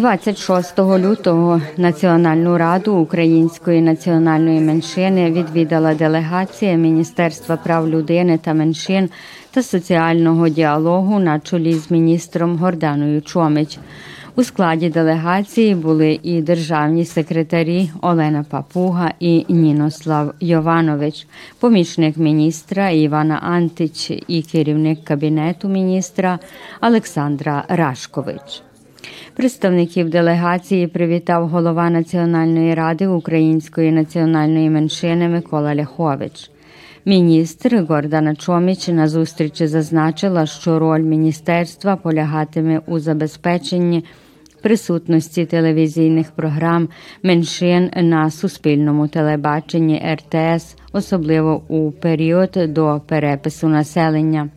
26 лютого Національну раду української національної меншини відвідала делегація Міністерства прав людини та меншин та соціального діалогу на чолі з міністром Горданою Чомич. У складі делегації були і державні секретарі Олена Папуга і Нінослав Йованович, помічник міністра Івана Антич і керівник кабінету міністра Олександра Рашкович. Представників делегації привітав голова Національної ради української національної меншини Микола Ляхович. Міністр Гордана Чоміч на зустрічі зазначила, що роль міністерства полягатиме у забезпеченні присутності телевізійних програм меншин на суспільному телебаченні РТС, особливо у період до перепису населення.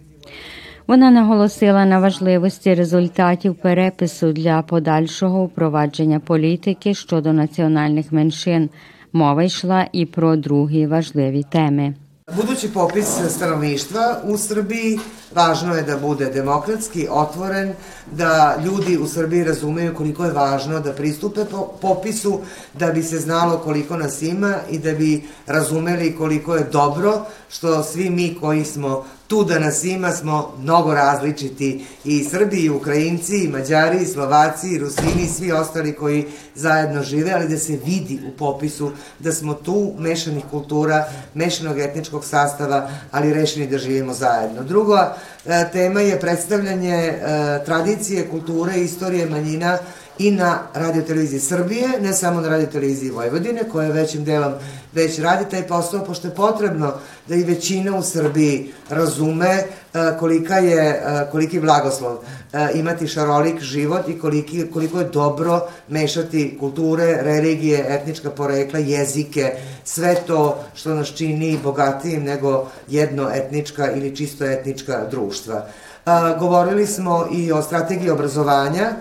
Вона наголосила на важливості результатів перепису для подальшого впровадження політики щодо національних меншин. Мова йшла і про другі важливі теми. Budući popis stanovništva u Srbiji važno je da bude demokratski, otvoren, da ljudi u Srbiji razumeju koliko je važno da pristupe popisu, da bi se znalo koliko nas ima i da bi razumeli koliko je dobro što svi mi koji smo tu da nas ima smo mnogo različiti i Srbi, i Ukrajinci, i Mađari, i Slovaci, i Rusini, i svi ostali koji zajedno žive, ali da se vidi u popisu da smo tu mešanih kultura, mešanog etničkog sastava, ali rešeni da živimo zajedno. Druga e, tema je predstavljanje e, tradicije, kulture, istorije manjina i na radioteleviziji Srbije, ne samo na radioteleviziji Vojvodine, koja većim delom već radi taj posao, pošto je potrebno da i većina u Srbiji razume e, kolika je, e, koliki blagoslov e, imati šarolik život i koliki, koliko je dobro mešati kulture, religije, etnička porekla, jezike, sve to što nas čini bogatijim nego jedno etnička ili čisto etnička društva. Govorili smo i o strategiji obrazovanja,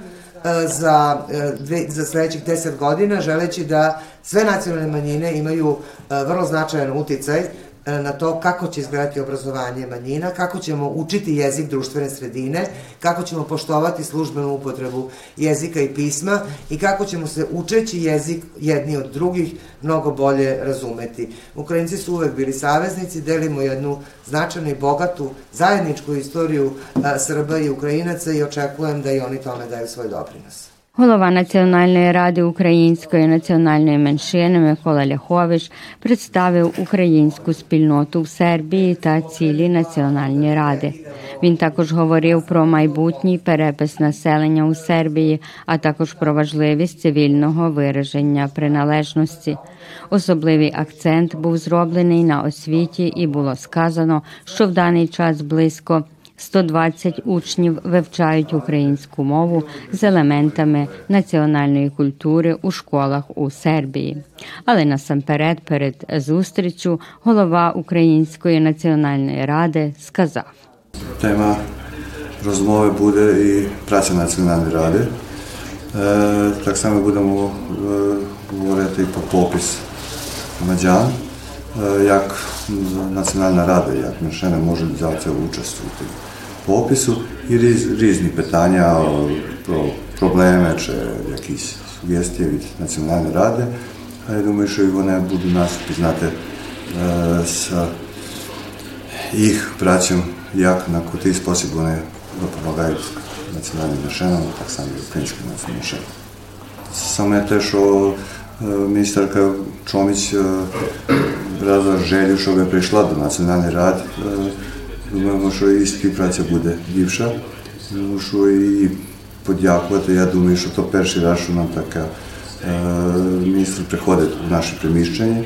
za, dve, za sledećih 10 godina, želeći da sve nacionalne manjine imaju vrlo značajan uticaj na to kako će izgledati obrazovanje manjina, kako ćemo učiti jezik društvene sredine, kako ćemo poštovati službenu upotrebu jezika i pisma i kako ćemo se učeći jezik jedni od drugih mnogo bolje razumeti. Ukrajinci su uvek bili saveznici, delimo jednu značajnu i bogatu zajedničku istoriju Srba i Ukrajinaca i očekujem da i oni tome daju svoj doprinos. Голова Національної ради української національної меншини Микола Ляхович представив українську спільноту в Сербії та цілі національні ради. Він також говорив про майбутній перепис населення у Сербії, а також про важливість цивільного вираження приналежності. Особливий акцент був зроблений на освіті, і було сказано, що в даний час близько 120 учнів вивчають українську мову з елементами національної культури у школах у Сербії. Але насамперед, перед зустрічю, голова Української національної ради сказав: Тема розмови буде і праця національної ради. Так само будемо говорити про попис громадян, як Національна рада, як меншина може взяти участь у тій popisu i riz, питання про проблеми чи якісь сугестії від Національної ради. А я думаю, і вони будуть нас пізнати з їх працю, як на який спосіб вони допомагають національним меншинам, так само і українським меншинам. Саме те, що міністерка Чоміч разом želju, щоб прийшла до Національної ради, Думаємо, що і співпраця буде ліпша. Що і подякувати. Я думаю, що то перший раз, що нам таке міністр приходить в наше приміщення.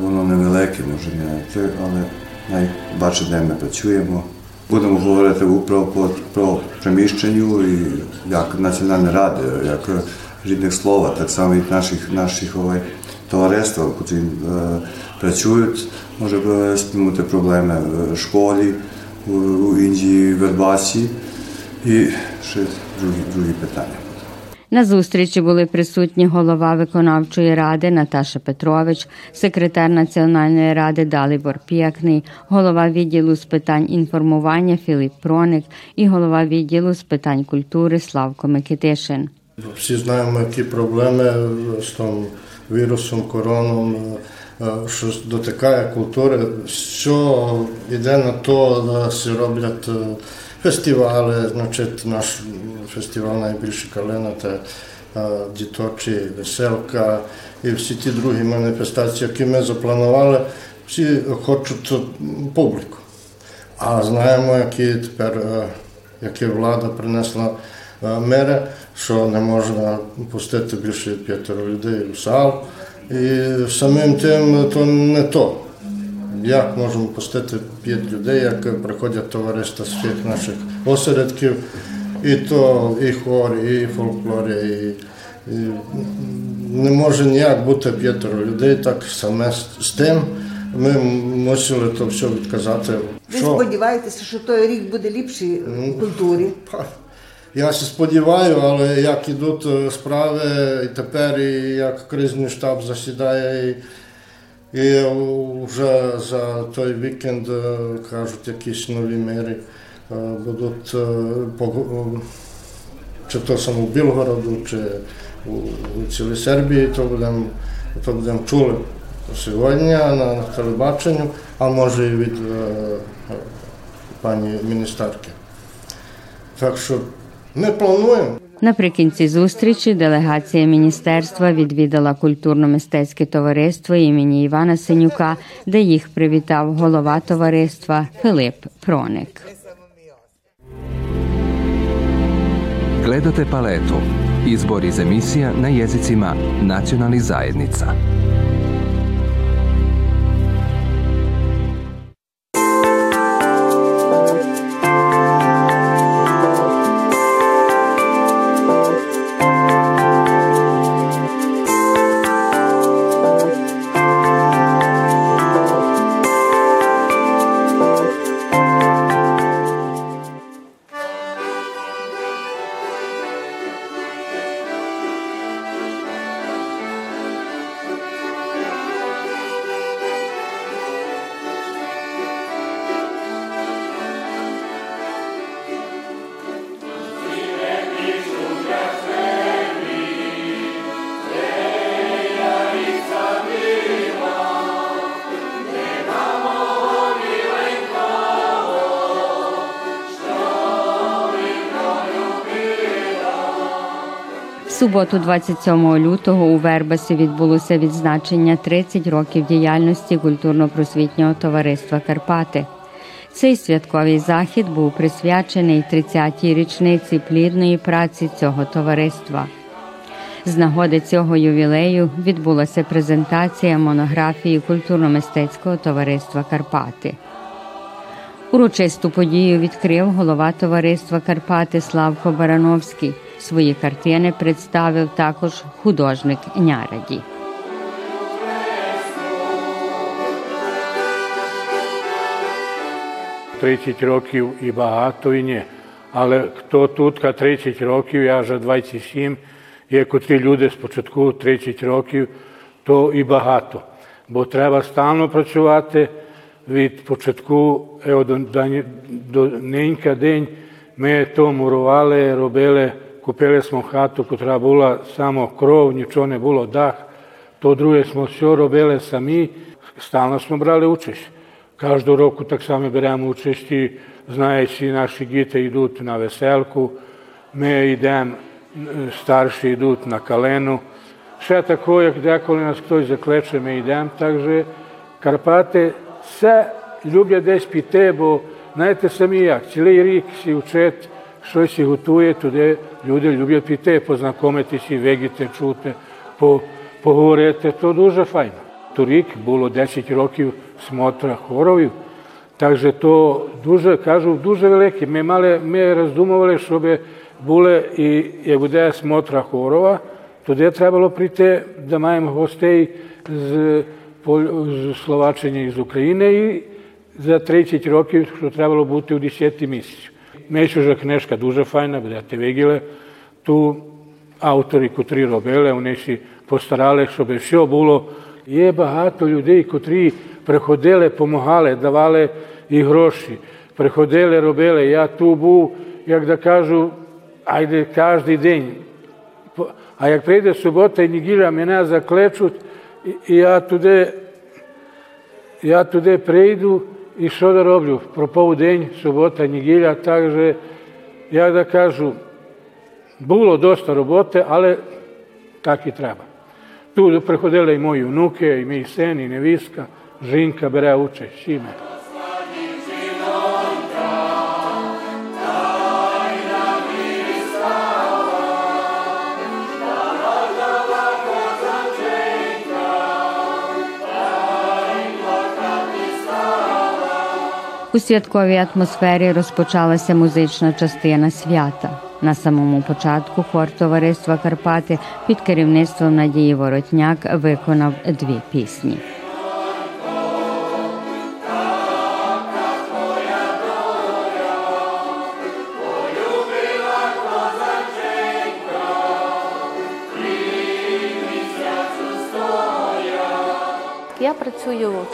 Воно невелике, може не але найбачить, де ми працюємо. Будемо говорити про, про, приміщення і як Національна рада, як рідних слова, так само і наших наших товариства, які працюють, може спільнути проблеми в школі, у Індії, в Ербасі і ще другі, другі питання. На зустрічі були присутні голова виконавчої ради Наташа Петрович, секретар Національної ради Далибор П'якний, голова відділу з питань інформування Філіп Проник і голова відділу з питань культури Славко Микитишин. Всі знаємо, які проблеми з тим вірусом, короном, е, що дотикає культури. Що йде на то, да се роблять е, фестивали, значить наш фестиваль найбільший калина, це е, діточі, веселка і всі ті другі маніфестації, які ми запланували, всі хочуть публіку. А знаємо, які тепер, які влада принесла мери, що не можна пустити більше п'ятеро людей в зал. І самим тим то не то. Як можемо пустити п'ять людей, як приходять товариства з всіх наших осередків, і то і хор, і фольклор, і, і не може ніяк бути п'ятеро людей, так саме з тим. Ми мусили то все відказати. Ви сподіваєтеся, що той рік буде ліпший в культурі? Я се сподіваю, але як ідуть справи і тепер, і як кризний штаб засідає, і, і вже за той вікенд кажуть якісь нові міри будуть чи то саме в Білгороду, чи у цілій Сербії, то будемо то будем чули сьогодні на телебаченню, а може і від пані міністерки. Так що ми плануємо. Наприкінці зустрічі делегація міністерства відвідала культурно-мистецьке товариство імені Івана Синюка, де їх привітав голова товариства Филип Проник. Gledate paletu. Izbor iz emisija na jezicima nacionalnih zajednica. Суботу, 27 лютого, у Вербасі відбулося відзначення 30 років діяльності культурно-просвітнього товариства Карпати. Цей святковий захід був присвячений 30-й річниці плідної праці цього товариства. З нагоди цього ювілею відбулася презентація монографії культурно-мистецького товариства Карпати. Урочисту подію відкрив голова товариства Карпати Славко Барановський. Свої картини представив також художник Няраді. Тридцять років і багато і ні. Але хто тут 30 років, я вже 27, є котрі люди спочатку 30 років, то і багато. Бо треба стально працювати від початку до нинька день. Ми то мурували, робили. Купили smo хату, котра була само кров, нічого не було, дах. То друге smo все робили самі, стално smo брали участь. Кожного року так само беремо участь, і, знаючи, наші діти йдуть на веселку, ми йдемо, старші йдуть на калену. Ще тако, як деколи нас хтось закличе, ми йдемо. Так що Карпати все люблять десь піти, бо знаєте самі як, цілий рік всі вчать, щось і готує, туди люди люблять піти, познайомитися, видіти, чути, поговорити. То дуже файно. Торік було 10 років смотра хоровів. Так що то дуже, кажу, дуже велике. Ми мали, ми роздумували, щоб були і як буде смотра хорова, туди треба було прийти, де маємо гостей з, з Словаччини і з України і за 30 років, що треба було бути у 10 Mećuža da Kneška Duža Fajna, da Brate Vegile, tu autori Kutri Robele, oni si postarale, što bi vse obulo, je bahato ljudi Kutri prehodele, pomohale, davale i hroši, prehodele, robele, ja tu bu, jak da kažu, ajde, každi den, a jak prejde subota i njegira me na zaklečut, i ja tude, ja tude prejdu, і що да роблю? Пропав день, субота, неділя, так же, як да кажу, було доста роботи, але так і треба. Тут приходили і мої внуки, і мій син, і невістка, жінка бере участь, У святковій атмосфері розпочалася музична частина свята. На самому початку хор товариства Карпати під керівництвом Надії Воротняк виконав дві пісні.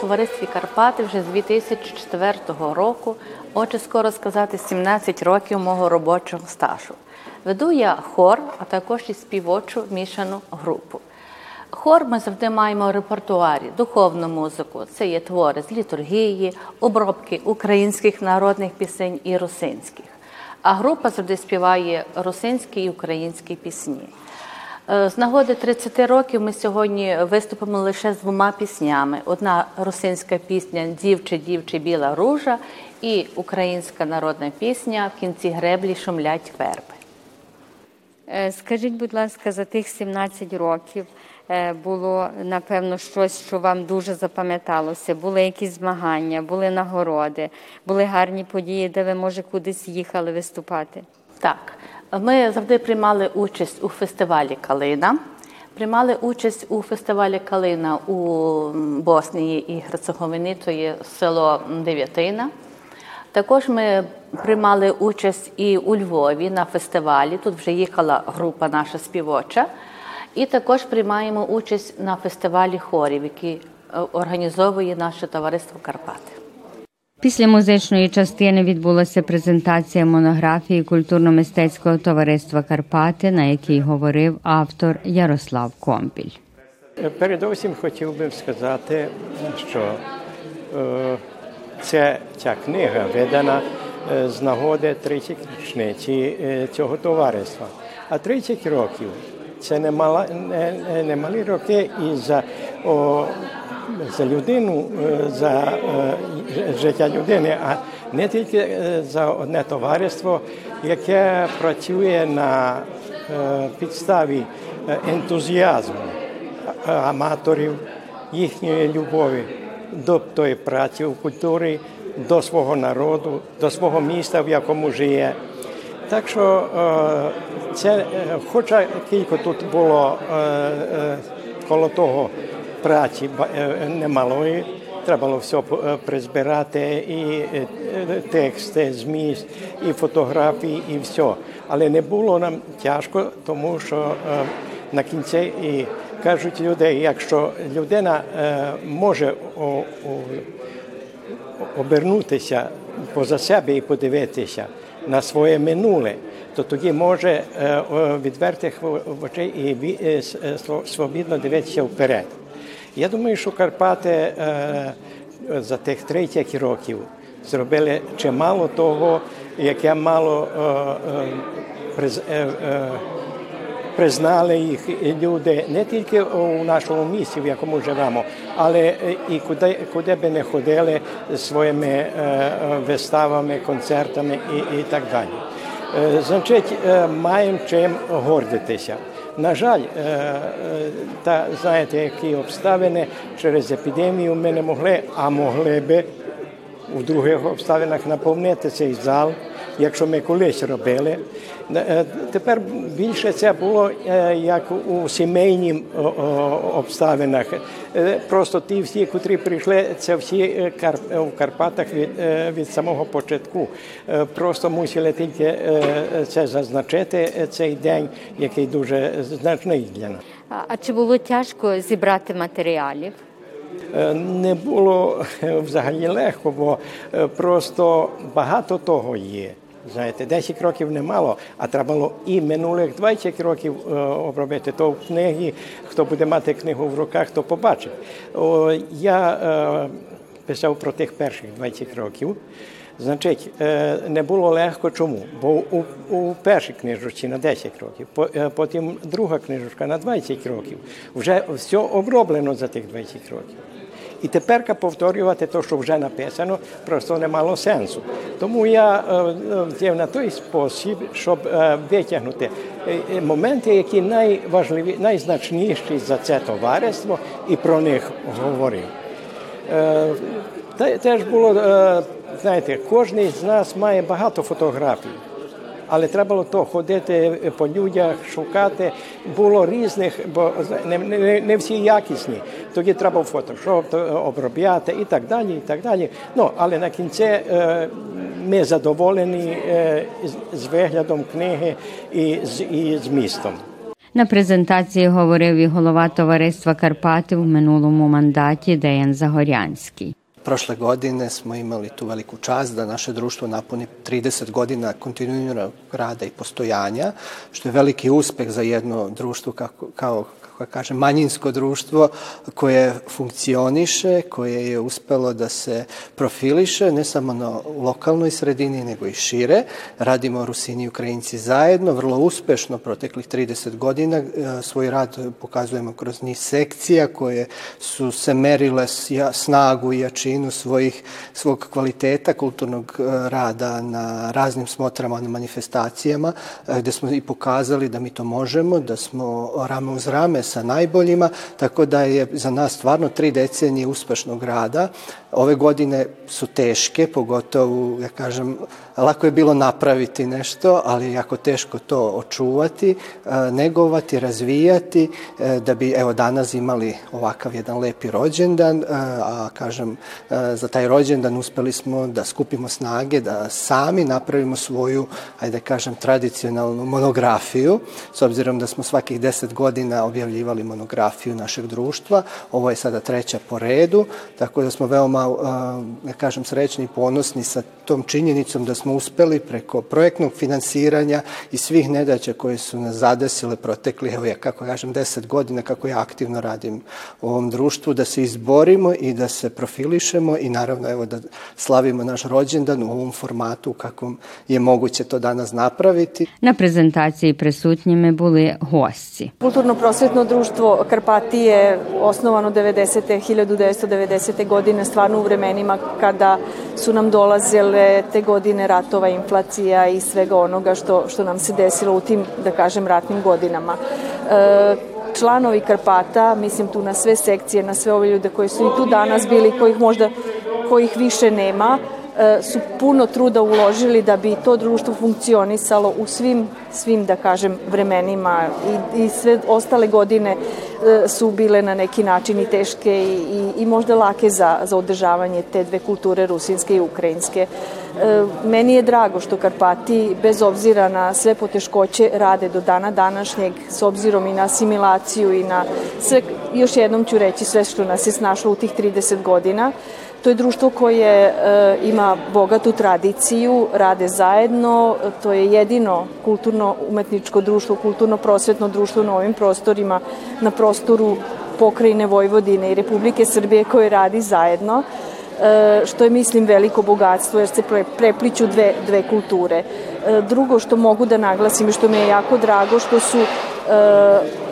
Товаристві Карпати вже з 2004 року. Отже, скоро сказати 17 років мого робочого стажу. Веду я хор, а також і співочу мішану групу. Хор ми завжди маємо в репертуарі, духовну музику. Це є твори з літургії, обробки українських народних пісень і русинських. А група завжди співає русинські і українські пісні. Е, З нагоди 30 років ми сьогодні виступимо лише з двома піснями: одна русинська пісня Дівче, дівче, біла ружа і українська народна пісня В кінці греблі шумлять верби. Е, Скажіть, будь ласка, за тих 17 років е, було напевно щось, що вам дуже запам'яталося. Були якісь змагання, були нагороди, були гарні події, де ви може кудись їхали виступати. Так, ми завжди приймали участь у фестивалі Калина. Приймали участь у фестивалі Калина у Боснії і Герцеговині, то є село Дев'ятина. Також ми приймали участь і у Львові на фестивалі. Тут вже їхала група наша співоча. І також приймаємо участь на фестивалі хорів, який е, організовує наше товариство Карпати. Після музичної частини відбулася презентація монографії культурно-мистецького товариства Карпати, на якій говорив автор Ярослав Компіль. Передовсім хотів би сказати, що це, ця книга видана е, з нагоди 30 річниці е, цього товариства. А 30 років це не, мала, не- не малі роки і за, о, за людину, е, за е, життя людини, а не тільки е, за одне товариство, яке працює на підставі ентузіазму аматорів, їхньої любові до тої праці у культурі, до свого народу, до свого міста, в якому жиє. Так що це, хоча кілька тут було коло того праці е, немалої, треба було все призбирати, і е, тексти, зміст, і фотографії, і все. Але не було нам тяжко, тому що е, на кінці і кажуть люди, якщо людина може обернутися поза себе і подивитися на своє минуле, то тоді може відвертих очей і свобідно дивитися вперед. Я думаю, що Карпати е, за тих 30 років зробили чимало того, яке мало е, е, приз- признали їх люди не тільки у нашому місті, в якому живемо, але і куди, куди би не ходили своїми виставами, концертами і, і так далі. Значить, маємо чим гордитися. На жаль, е, е, та знаєте, які обставини через епідемію ми не могли, а могли би у других обставинах наповнити цей зал, якщо ми колись робили. Е, Тепер більше це було е, як у сімейнім обставинах. Е, Просто ті всі, котрі прийшли, це всі е, в Карпатах від, е, від самого початку. Е, Просто мусили тільки е, це зазначити, е, цей день, який дуже значний для нас. А, чи було тяжко зібрати матеріалів? Е, Не було е, взагалі легко, бо е, просто багато того є. Знаєте, 10 років немало, а треба було і минулих 20 років е, обробити. То в книгі, хто буде мати книгу в руках, то побачить. О, я е, писав про тих перших 20 років. Значить, е, не було легко чому? Бо у, у першій книжці на 10 років, е, потім друга книжка на 20 років. Вже все оброблено за тих 20 років. І тепер повторювати те, що вже написано, просто не мало сенсу. Тому я е, взяв на той спосіб, щоб витягнути моменти, які найважливі, найзначніші за це товариство, і про них говорив. Теж було знаєте, кожен з нас має багато фотографій, але треба то ходити по людях, шукати. Було різних, бо не, не, не всі якісні. Тоді треба фотошоп обробляти і так далі. і так далі. Ну, Але на кінці е, ми задоволені е, з виглядом книги і з, і з містом. На презентації говорив і голова товариства Карпати в минулому мандаті Деян Загорянський. Prošle godine smo imali tu veliku čast da naše društvo napuni 30 godina kontinuiranog rada i postojanja, što je veliki uspeh za jedno društvo kako, kao kako kažem, manjinsko društvo koje funkcioniše, koje je uspelo da se profiliše, ne samo na lokalnoj sredini, nego i šire. Radimo Rusini i Ukrajinci zajedno, vrlo uspešno proteklih 30 godina. E, svoj rad pokazujemo kroz niz sekcija koje su se merile snagu i jačinu svojih, svog kvaliteta kulturnog e, rada na raznim smotrama, na manifestacijama, e, gde smo i pokazali da mi to možemo, da smo rame uz rame sa najboljima, tako da je za nas stvarno tri decenije uspešnog rada. Ove godine su teške, pogotovo, ja kažem, lako je bilo napraviti nešto, ali je jako teško to očuvati, e, negovati, razvijati, e, da bi evo danas imali ovakav jedan lepi rođendan, e, a kažem, za taj rođendan uspeli smo da skupimo snage, da sami napravimo svoju, ajde da kažem, tradicionalnu monografiju, s obzirom da smo svakih deset godina objavljivali monografiju našeg društva, ovo je sada treća po redu, tako da smo veoma, ja kažem, srećni i ponosni sa tom činjenicom da smo uspeli preko projektnog finansiranja i svih nedaća koje su nas zadesile protekli, evo ja kako kažem, deset godina kako ja aktivno radim u ovom društvu, da se izborimo i da se profilišemo i naravno evo da slavimo naš rođendan u ovom formatu kakvom je moguće to danas napraviti. Na prezentaciji prisutnjime bili gosti. Kulturno-prosvetno društvo Karpati je osnovano 90. 1990. godine, stvarno u vremenima kada su nam dolazile te godine ratova, inflacija i svega onoga što, što nam se desilo u tim, da kažem, ratnim godinama. E, članovi Karpata, mislim tu na sve sekcije, na sve ove ljude koji su i tu danas bili, kojih možda kojih više nema, su puno truda uložili da bi to društvo funkcionisalo u svim, svim da kažem, vremenima i, i sve ostale godine e, su bile na neki način i teške i, i, i možda lake za, za održavanje te dve kulture, rusinske i ukrajinske. E, meni je drago što Karpati, bez obzira na sve poteškoće, rade do dana današnjeg, s obzirom i na asimilaciju i na sve, još jednom ću reći sve što nas je snašlo u tih 30 godina, To je društvo koje e, ima bogatu tradiciju, rade zajedno, to je jedino kulturno-umetničko društvo, kulturno-prosvetno društvo na ovim prostorima, na prostoru pokrajine Vojvodine i Republike Srbije koje radi zajedno, e, što je, mislim, veliko bogatstvo jer se prepliću dve, dve kulture. E, drugo što mogu da naglasim i što mi je jako drago, što su E,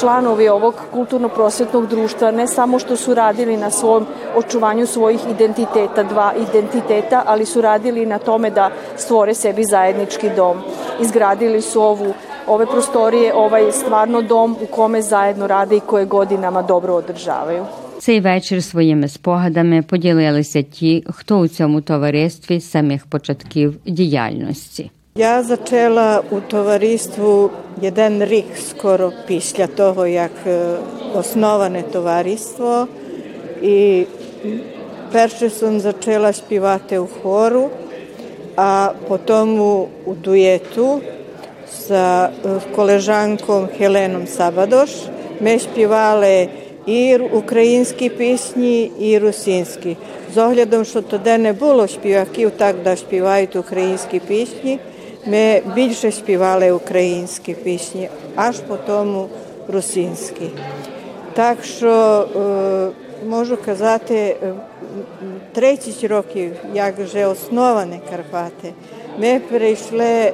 članovi ovog kulturno-prosvetnog društva ne samo što su radili na svom očuvanju svojih identiteta, dva identiteta, ali su radili na tome da stvore sebi zajednički dom. Izgradili su ovu ove prostorije, ovaj stvarno dom у коме заjedno rade i koje godinama dobro održavaju. Цей вечір своїми спогадами поділилися ті, хто у цьому товаристві самих початків діяльності. Ja začela u tovaristvu jedan rik skoro після того, як основане товариство. І перше съм зачала співати у хору, а потім у дуету з колежанком Хеленом Сабадош. Ми співали і українські пісні, і русинські. З оглядом, що тоді не було співаків так, да співають українські пісні, ми більше співали українські пісні, аж потім русинські. Так що е, можу казати, е, 30 років, як вже основані Карпати, ми перейшли е,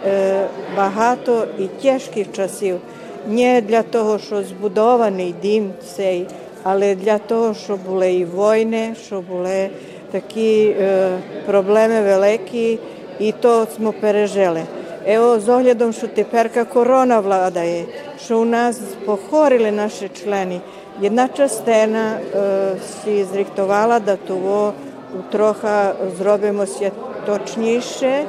багато і тяжких часів. Не для того, що збудований дім цей, але для того, що були і війни, що були такі е, проблеми великі, i to smo пережили. Evo, z ogledom što teper kako korona vladaje, što u nas pohorile naše členi, jedna častena e, si izriktovala da to u troha zrobimo sve točnjiše, e,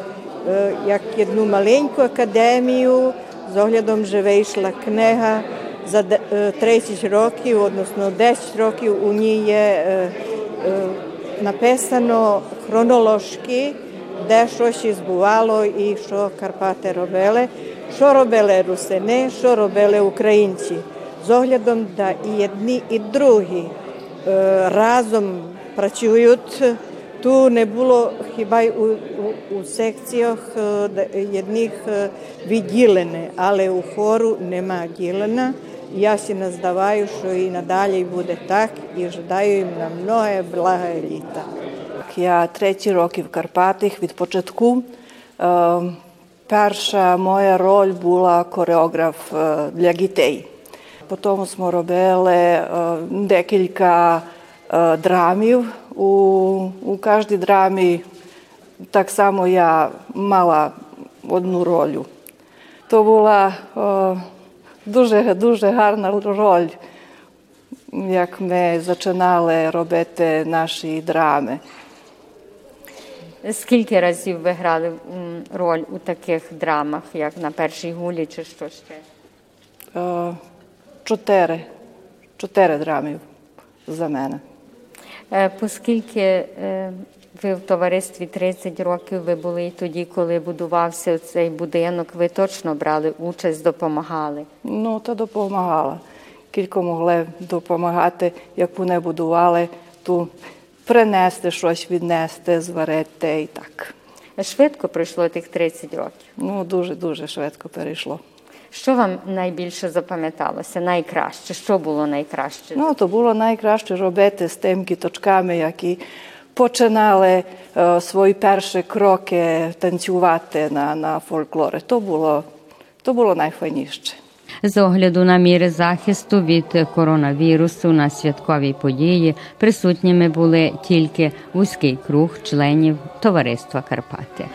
jak jednu malenku akademiju. Z ogledom živejšla kneha za 30 e, roki, odnosno 10 років у ній є написано kronološki, де щось збувало і що Карпати робили, що робили русини, що робили українці. З оглядом, да і одні, і другі е, разом працюють. Tu не було хіба й у, у, у секціях jedних відділені, але у хору нема ділена. Я си наздаваю, що і надалі буде так, і жадаю їм на многе блага літа. Я треті роки в Карпатах від початку. Перша моя роль була кореограф для дітей. Потім ми робили декілька драмів. У, у кожній драмі так само я мала одну роль. То була дуже дуже гарна роль, як ми починали робити наші драми. Скільки разів ви грали роль у таких драмах, як на першій гулі чи що ще? Чотири. Чотири драми за мене. Оскільки ви в товаристві 30 років, ви були і тоді, коли будувався цей будинок, ви точно брали участь, допомагали? Ну, то допомагала. Кілько могли допомагати, як вони будували, то принести щось, віднести, зварити і так. Швидко пройшло тих 30 років? Ну, дуже-дуже швидко перейшло. Що вам найбільше запам'яталося, найкраще? Що було найкраще? Ну, то було найкраще робити з тими діточками, які починали е, свої перші кроки танцювати на, на фольклори. То було, то було найфайніше. З огляду на міри захисту від коронавірусу на святковій події присутніми були тільки вузький круг членів товариства Карпати.